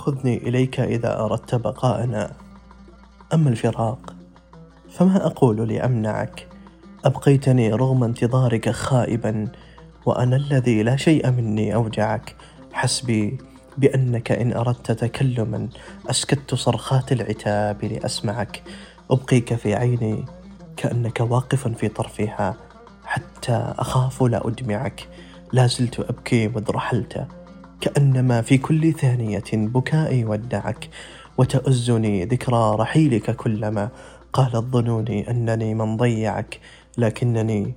خذني إليك إذا أردت بقاءنا. أما الفراق فما أقول لأمنعك؟ أبقيتني رغم انتظارك خائبا وأنا الذي لا شيء مني أوجعك. حسبي بأنك إن أردت تكلما أسكت صرخات العتاب لأسمعك. أبقيك في عيني كأنك واقف في طرفها حتى أخاف لا أدمعك. لا زلت أبكي مذ رحلت كأنما في كل ثانية بكائي ودعك وتؤزني ذكرى رحيلك كلما قالت ظنوني أنني من ضيعك لكنني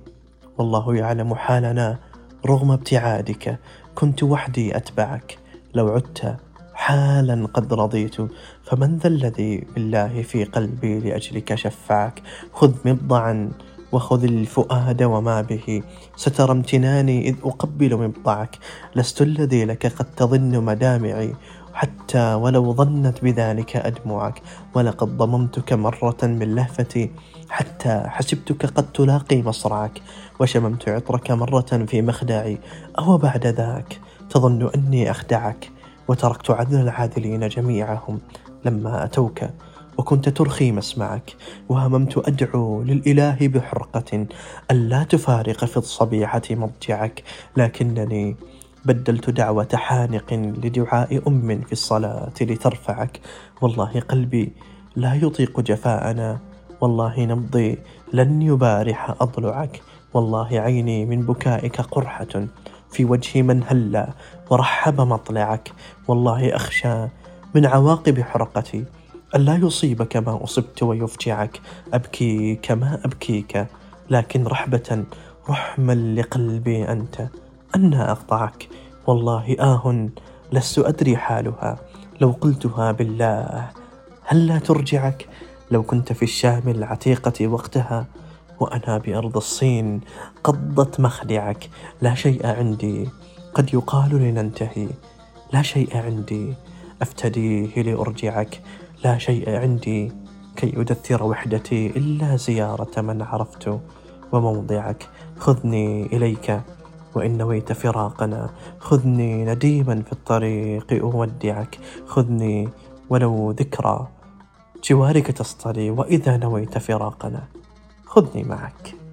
والله يعلم حالنا رغم ابتعادك كنت وحدي أتبعك. لو عدت حالا قد رضيت فمن ذا الذي بالله في قلبي لأجلك شفعك؟ خذ مبضعا وخذ الفؤاد وما به. سترى امتناني إذ أقبل مبضعك لست الذي لك قد تظن مدامعي. حتى ولو ظنت بذلك أدمعك. ولقد ضممتك مرة من لهفتي. حتى حسبتك قد تلاقي مصرعك. وشممت عطرك مرة في مخدعي. أو بعد ذاك تظن أني أخدعك. وتركت عدل العادلين جميعهم. لما أتوك وكنت ترخي مسمعك وهممت أدعو للإله بحرقة ألا تفارق في الصبيحة مضجعك لكنني بدلت دعوة حانق لدعاء أم في الصلاة لترفعك. والله قلبي لا يطيق جفاءنا والله نبضي لن يبارح أضلعك. والله عيني من بكائك قرحة في وجه من هلا ورحب مطلعك. والله أخشى من عواقب حرقتي ألا يصيبك ما أصبت ويفجعك. أبكي كما أبكيك لكن رحبة رحما لقلبي أنت أنا أقطعك والله آه لست أدري حالها. لو قلتها بالله هل لا ترجعك؟ لو كنت في الشام العتيقة وقتها وأنا بأرض الصين قضت مخدعك. لا شيء عندي قد يقال لننتهي. لا شيء عندي أفتديه لأرجعك. لا شيء عندي كي أدثر وحدتي إلا زيارة من عرفت وموضعك. خذني إليك وإن نويت فراقنا. خذني نديما في الطريق أودعك. خذني ولو ذكرى جوارك تصطلي وإذا نويت فراقنا. خذني معك.